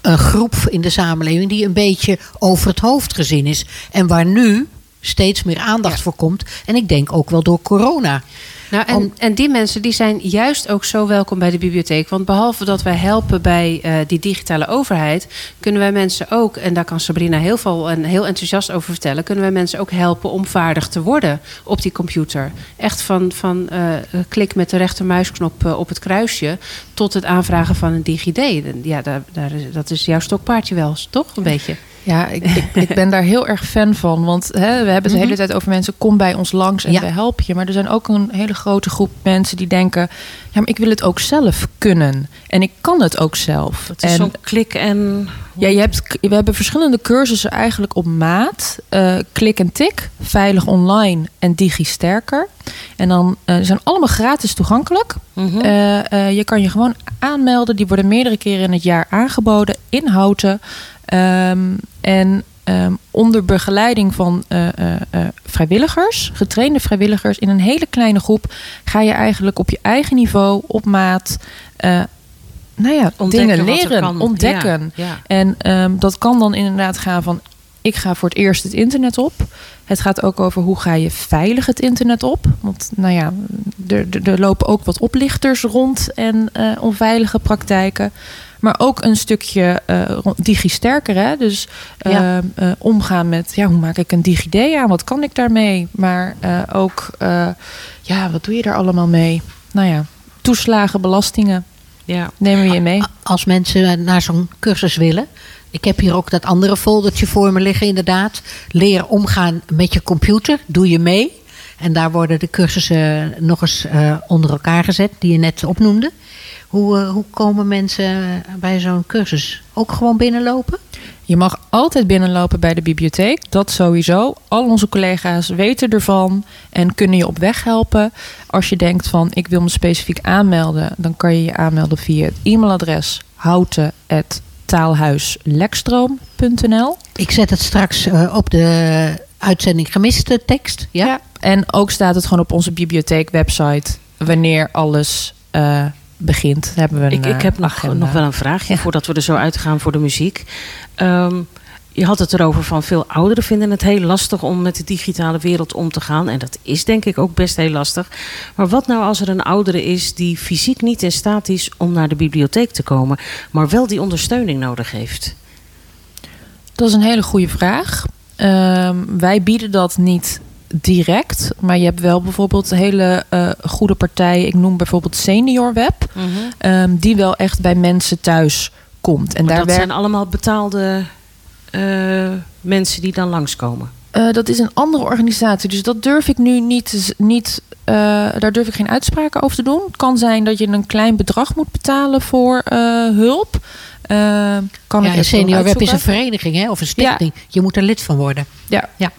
een groep in de samenleving die een beetje over het hoofd gezien is. En waar nu steeds meer aandacht Ja. voor komt. En ik denk ook wel door corona. Nou, en, Om- en die mensen die zijn juist ook zo welkom bij de bibliotheek. Want behalve dat wij helpen bij eh, die digitale overheid, kunnen wij mensen ook, en daar kan Sabrina heel veel en heel enthousiast over vertellen, kunnen wij mensen ook helpen om vaardig te worden op die computer. Echt van, van eh, klik met de rechtermuisknop eh, op het kruisje tot het aanvragen van een DigiD. Ja, daar, daar, is- dat is jouw stokpaardje wel, toch? Een beetje. Ja, ik, ik, ik ben daar heel erg fan van. Want hè, we hebben het de hele tijd over mensen, kom bij ons langs en Ja. we helpen je. Maar er zijn ook een hele grote groep mensen die denken... ja, maar ik wil het ook zelf kunnen. En ik kan het ook zelf. Het is en, zo klik en... ja, je hebt, we hebben verschillende cursussen eigenlijk op maat. Eh, klik en tik, veilig online en digi sterker. En dan ze zijn allemaal gratis toegankelijk. Mhm. Eh, je kan je gewoon aanmelden. Die worden meerdere keren in het jaar aangeboden in Ehm, en ehm, onder begeleiding van eh, eh, eh, vrijwilligers, getrainde vrijwilligers, in een hele kleine groep, ga je eigenlijk op je eigen niveau, op maat, nou ja, Ontdekken dingen er leren, ontdekken. Ja, ja. En ehm, dat kan dan inderdaad gaan van ik ga voor het eerst het internet op. Het gaat ook over hoe ga je veilig het internet op. Want nou ja, er, er, er lopen ook wat oplichters rond en onveilige praktijken. Maar ook een stukje eh rond- digi-sterker. Hè? Dus Ja. ehm, eh, omgaan met ja, hoe maak ik een DigiD aan? Wat kan ik daarmee? Maar eh, ook, eh, ja, wat doe je daar allemaal mee? Nou ja, toeslagen, belastingen. ja. Nemen we je mee? Als mensen naar zo'n cursus willen. Ik heb hier ook dat andere foldertje voor me liggen, inderdaad. Leer omgaan met je computer. Doe je mee. En daar worden de cursussen nog eens eh, onder elkaar gezet, die je net opnoemde. Hoe, eh, hoe komen mensen bij zo'n cursus? Ook gewoon binnenlopen? Je mag altijd binnenlopen bij de bibliotheek, dat sowieso. Al onze collega's weten ervan en kunnen je op weg helpen. Als je denkt van ik wil me specifiek aanmelden, dan kan je je aanmelden via het e-mailadres houten.taalhuislexstroom.nl. Ik zet het straks eh, op de uitzending gemiste tekst. Ja? En ook staat het gewoon op onze bibliotheekwebsite wanneer alles eh, begint. Hebben we een, Ik, ik heb eh, nog, agenda. nog wel een vraagje voordat we er zo uitgaan voor de muziek. Ehm, je had het erover van veel ouderen vinden het heel lastig om met de digitale wereld om te gaan. En dat is denk ik ook best heel lastig. Maar wat nou als er een oudere is die fysiek niet in staat is om naar de bibliotheek te komen, maar wel die ondersteuning nodig heeft? Dat is een hele goede vraag. Ehm, wij bieden dat niet direct, maar je hebt wel bijvoorbeeld hele eh, goede partijen. Ik noem bijvoorbeeld Senior Web, ehm, die wel echt bij mensen thuis komt. En Maar daar dat zijn allemaal betaalde eh, mensen die dan langskomen. Eh, dat is een andere organisatie, dus dat durf ik nu niet. niet eh, daar durf ik geen uitspraken over te doen. Het kan zijn dat je een klein bedrag moet betalen voor eh, hulp. Kan ik ja, even Senior Web is een vereniging hè, of een stichting. Je moet er lid van worden. Ja. Ja.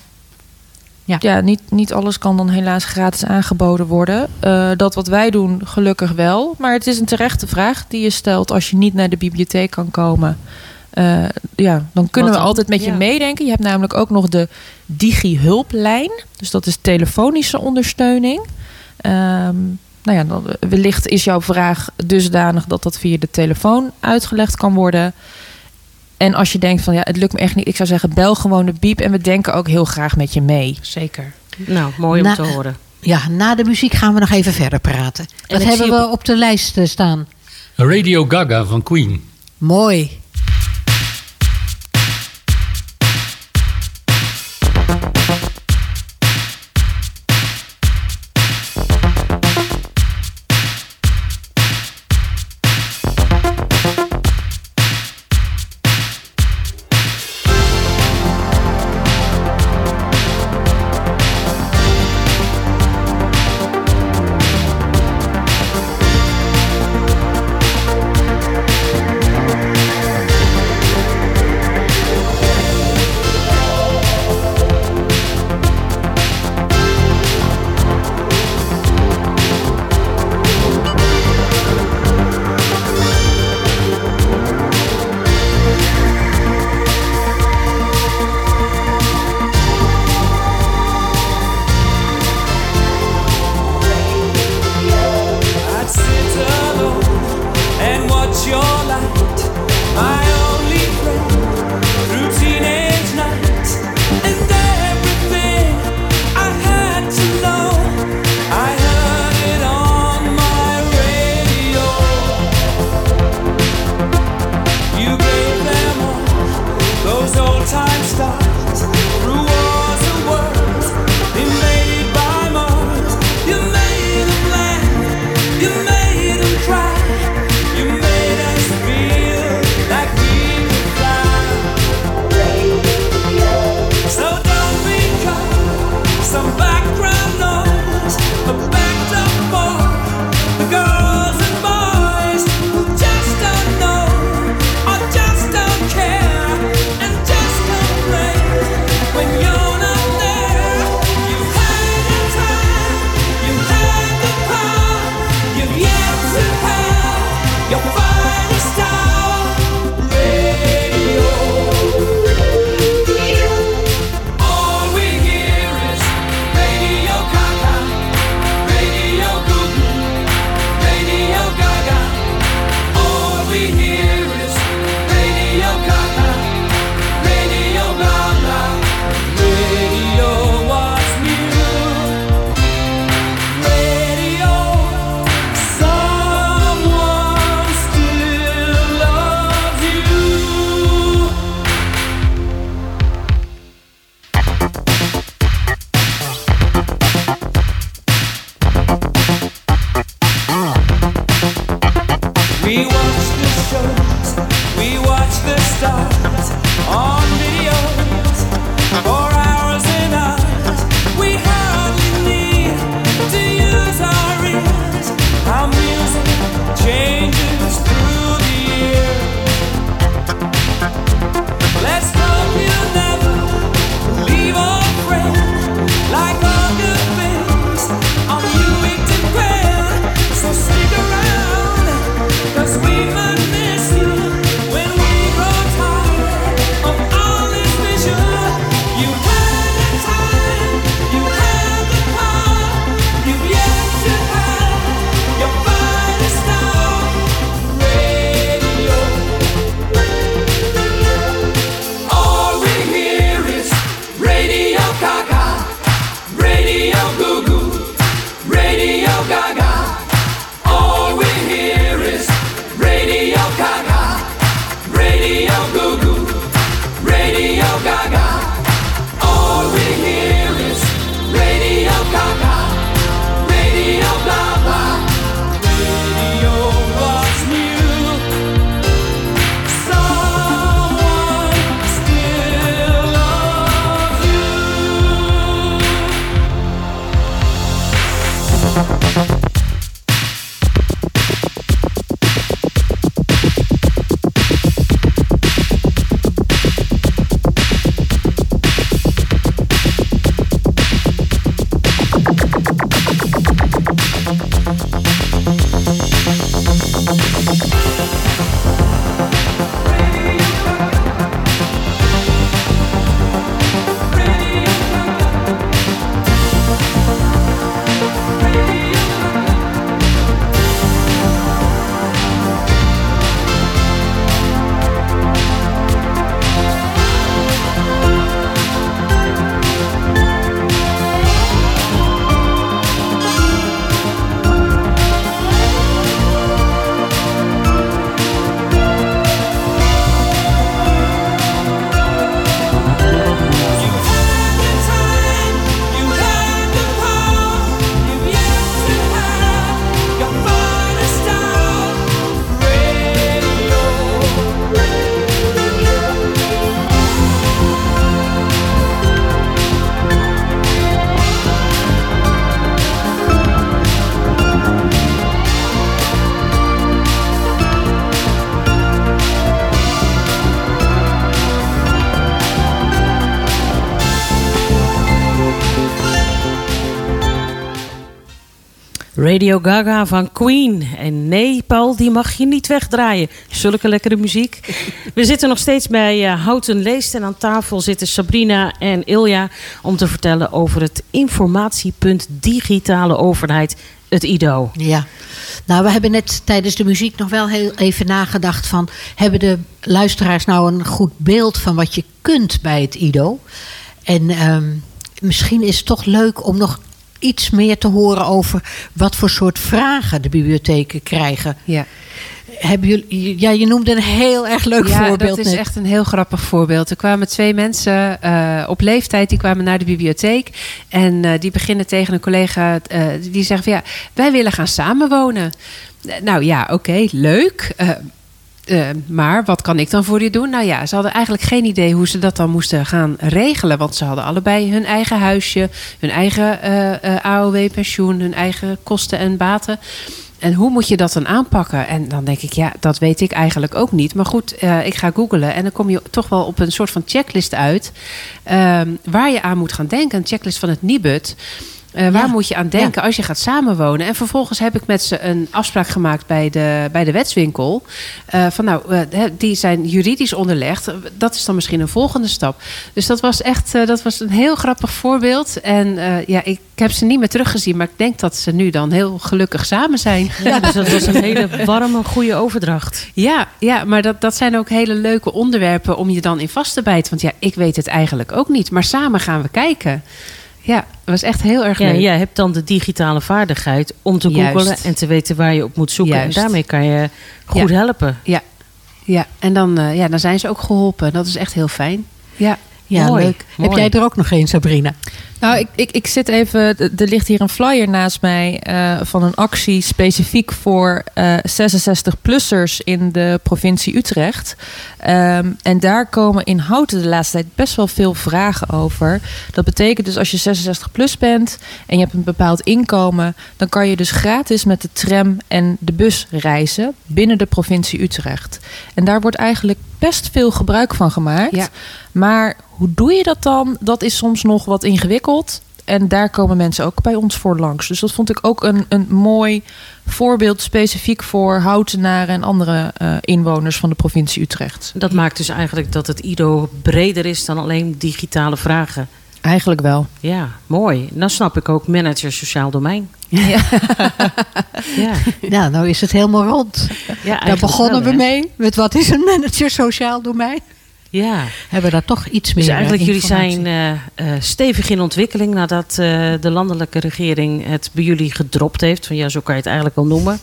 Ja, niet, niet alles kan dan helaas gratis aangeboden worden. Eh, dat wat wij doen, gelukkig wel. Maar het is een terechte vraag die je stelt als je niet naar de bibliotheek kan komen. Eh, ja, dan kunnen we altijd met je Ja. meedenken. Je hebt namelijk ook nog de Digi-hulplijn. Dus dat is telefonische ondersteuning. Ehm, nou ja, dan, wellicht is jouw vraag dusdanig dat dat via de telefoon uitgelegd kan worden. En als je denkt van ja, het lukt me echt niet. Ik zou zeggen, bel gewoon de biep. En we denken ook heel graag met je mee. Zeker. Nou, mooi om Na- te horen. Ja, na de muziek gaan we nog even verder praten. Wat hebben we op- op de lijst staan? Radio Gaga van Queen. Mooi. canción. We watch the shows, we watch the stars on videos. Radio Gaga van Queen. En nee, Paul, die mag je niet wegdraaien. Zulke lekkere muziek. We zitten nog steeds bij eh, Houten Leest. En aan tafel zitten Sabrina en Ilja... om te vertellen over het informatiepunt digitale overheid, het IDO. Ja, nou we hebben net tijdens de muziek nog wel heel even nagedacht van... hebben de luisteraars nou een goed beeld van wat je kunt bij het IDO? En ehm, misschien is het toch leuk om nog iets meer te horen over wat voor soort vragen de bibliotheken krijgen. Ja. Hebben jullie, ja, je noemde een heel erg leuk ja, voorbeeld. dat is net. echt een heel grappig voorbeeld. Er kwamen twee mensen eh, op leeftijd, die kwamen naar de bibliotheek. En eh, die beginnen tegen een collega, eh, die zegt van ja, wij willen gaan samenwonen. Nou ja, oké, leuk. Eh, maar wat kan ik dan voor je doen? Nou ja, ze hadden eigenlijk geen idee hoe ze dat dan moesten gaan regelen. Want ze hadden allebei hun eigen huisje, hun eigen eh, eh, AOW-pensioen, hun eigen kosten en baten. En hoe moet je dat dan aanpakken? En dan denk ik, ja, dat weet ik eigenlijk ook niet. Maar goed, ik ga googlen en dan kom je toch wel op een soort van checklist uit. ehm, waar je aan moet gaan denken. Een checklist van het Nibud. Eh, waar Ja. moet je aan denken als je gaat samenwonen? En vervolgens heb ik met ze een afspraak gemaakt bij de, bij de wetswinkel. Eh, van nou, eh, die zijn juridisch onderlegd. Dat is dan misschien een volgende stap. Dus dat was echt dat was een heel grappig voorbeeld. En ja, ik heb ze niet meer teruggezien. Maar ik denk dat ze nu dan heel gelukkig samen zijn. Ja, dus dat was een hele warme, goede overdracht. Ja, ja maar dat, dat zijn ook hele leuke onderwerpen om je dan in vast te bijten. Want ja, ik weet het eigenlijk ook niet. Maar samen gaan we kijken. Ja, dat was echt heel erg Ja, leuk. jij hebt dan de digitale vaardigheid om te Juist. googlen en te weten waar je op moet zoeken. Juist. En daarmee kan je goed Ja. helpen. Ja, ja. en dan, eh, ja, dan zijn ze ook geholpen. Dat is echt heel fijn. Ja, Ja, Mooi, leuk. Heb mooi. jij er ook nog een, Sabrina? Nou, ik, ik, ik zit even. Er ligt hier een flyer naast mij eh, van een actie specifiek voor eh 66-plussers in de provincie Utrecht. Ehm, en daar komen in Houten de laatste tijd best wel veel vragen over. Dat betekent dus als je 66 plus bent en je hebt een bepaald inkomen, dan kan je dus gratis met de tram en de bus reizen binnen de provincie Utrecht. En daar wordt eigenlijk best veel gebruik van gemaakt. Ja. Maar hoe doe je dat dan? Dat is soms nog wat ingewikkeld. En daar komen mensen ook bij ons voor langs. Dus dat vond ik ook een, een mooi voorbeeld specifiek voor houtenaren en andere eh, inwoners van de provincie Utrecht. Dat maakt dus eigenlijk dat het IDO breder is dan alleen digitale vragen. Eigenlijk wel. Ja, mooi. Dan snap ik ook manager sociaal domein. Ja. Ja, Nou, nou is het helemaal rond. ja Daar begonnen wel, we mee. Met wat is een manager sociaal domein? Ja, Hebben we daar toch iets meer dus eigenlijk jullie zijn eh, eh, stevig in ontwikkeling nadat eh, de landelijke regering het bij jullie gedropt heeft. Van ja, zo kan je het eigenlijk wel noemen.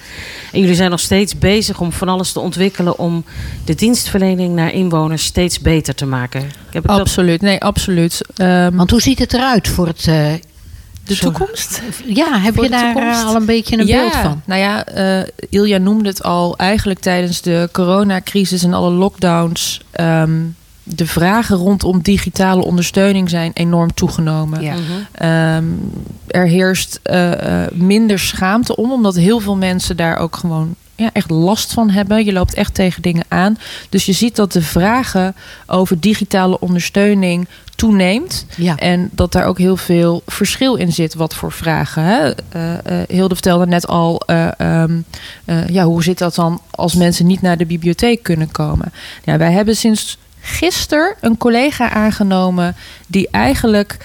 En jullie zijn nog steeds bezig om van alles te ontwikkelen om de dienstverlening naar inwoners steeds beter te maken. Ik heb ik dat Absoluut. Nee, absoluut. Ehm, Want hoe ziet het eruit voor het... de zo- toekomst? Ja, heb je de daar toekomst? eh, al een beetje een ja, beeld van? Nou ja, eh, Ilja noemde het al. Eigenlijk tijdens de coronacrisis en alle lockdowns. ehm, de vragen rondom digitale ondersteuning zijn enorm toegenomen. ja. Mhm. Ehm, er heerst eh, minder schaamte om, omdat heel veel mensen daar ook gewoon ja, echt last van hebben. Je loopt echt tegen dingen aan. Dus je ziet dat de vragen over digitale ondersteuning toeneemt. Ja. En dat daar ook heel veel verschil in zit, wat voor vragen. Hè? Eh, eh, Hilde vertelde net al, eh, ehm, eh, ja, hoe zit dat dan als mensen niet naar de bibliotheek kunnen komen? Ja, wij hebben sinds gisteren een collega aangenomen die eigenlijk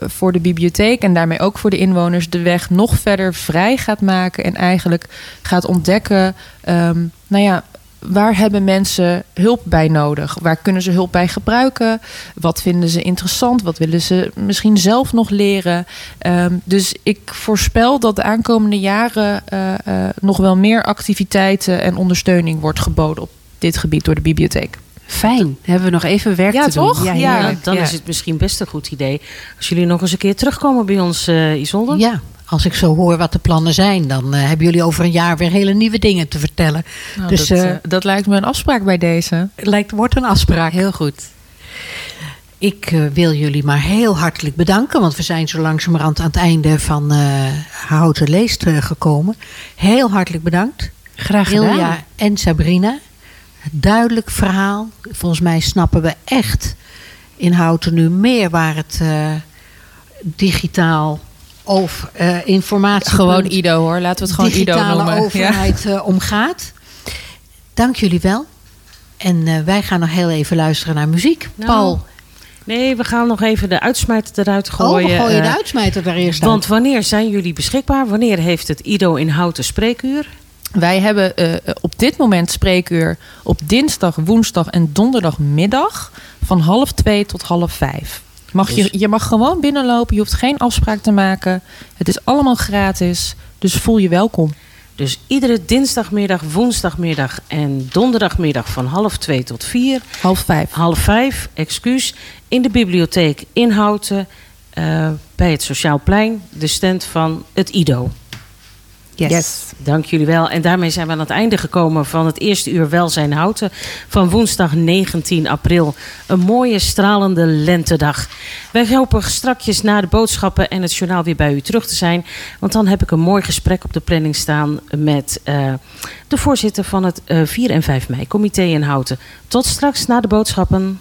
voor de bibliotheek en daarmee ook voor de inwoners de weg nog verder vrij gaat maken en eigenlijk gaat ontdekken, ehm, nou ja, waar hebben mensen hulp bij nodig? Waar kunnen ze hulp bij gebruiken? Wat vinden ze interessant? Wat willen ze misschien zelf nog leren? Ehm, dus ik voorspel dat de aankomende jaren eh, eh, nog wel meer activiteiten en ondersteuning wordt geboden op dit gebied door de bibliotheek. Fijn. Hebben we nog even werk Ja, te doen. toch? Ja. Ja, heerlijk. dan Ja. is het misschien best een goed idee als jullie nog eens een keer terugkomen bij ons, eh Isolde. Ja, als ik zo hoor wat de plannen zijn, dan eh, hebben jullie over een jaar weer hele nieuwe dingen te vertellen. Nou, Dus, dat, eh, eh, dat lijkt me een afspraak bij deze. Het lijkt, wordt een afspraak. Heel goed. Ik wil jullie maar heel hartelijk bedanken, want we zijn zo langzamerhand aan het einde van Houten Leest gekomen. Heel hartelijk bedankt. Graag gedaan. Ilja en Sabrina. Duidelijk verhaal. Volgens mij snappen we echt in Houten nu meer waar het digitaal of eh, informatie. Gewoon Ido hoor, laten we het gewoon Ido digitale noemen. Ja. overheid eh, omgaat. Dank jullie wel. En eh, wij gaan nog heel even luisteren naar muziek. Nou, Paul, Nee, we gaan nog even de uitsmijter eruit oh, gooien. we gooien de uitsmijter daar eerst uit. Want wanneer zijn jullie beschikbaar? Wanneer heeft het Ido in Houten spreekuur? Wij hebben eh, op dit moment spreekuur op dinsdag, woensdag en donderdagmiddag van half twee tot half vijf. Mag je, je mag gewoon binnenlopen, je hoeft geen afspraak te maken. Het is allemaal gratis, dus voel je welkom. Dus iedere dinsdagmiddag, woensdagmiddag en donderdagmiddag van half twee tot vier. Half vijf. Half vijf, excuus. In de bibliotheek in Houten. eh, bij het Sociaal Plein. De stand van het IDO. Yes. Dank jullie wel. En daarmee zijn we aan het einde gekomen van het eerste uur Welzijn Houten. Van woensdag 19 april. Een mooie stralende lentedag. Wij hopen strakjes na de boodschappen en het journaal weer bij u terug te zijn. Want dan heb ik een mooi gesprek op de planning staan met eh, de voorzitter van het eh, 4 en 5 mei comité in Houten. Tot straks na de boodschappen.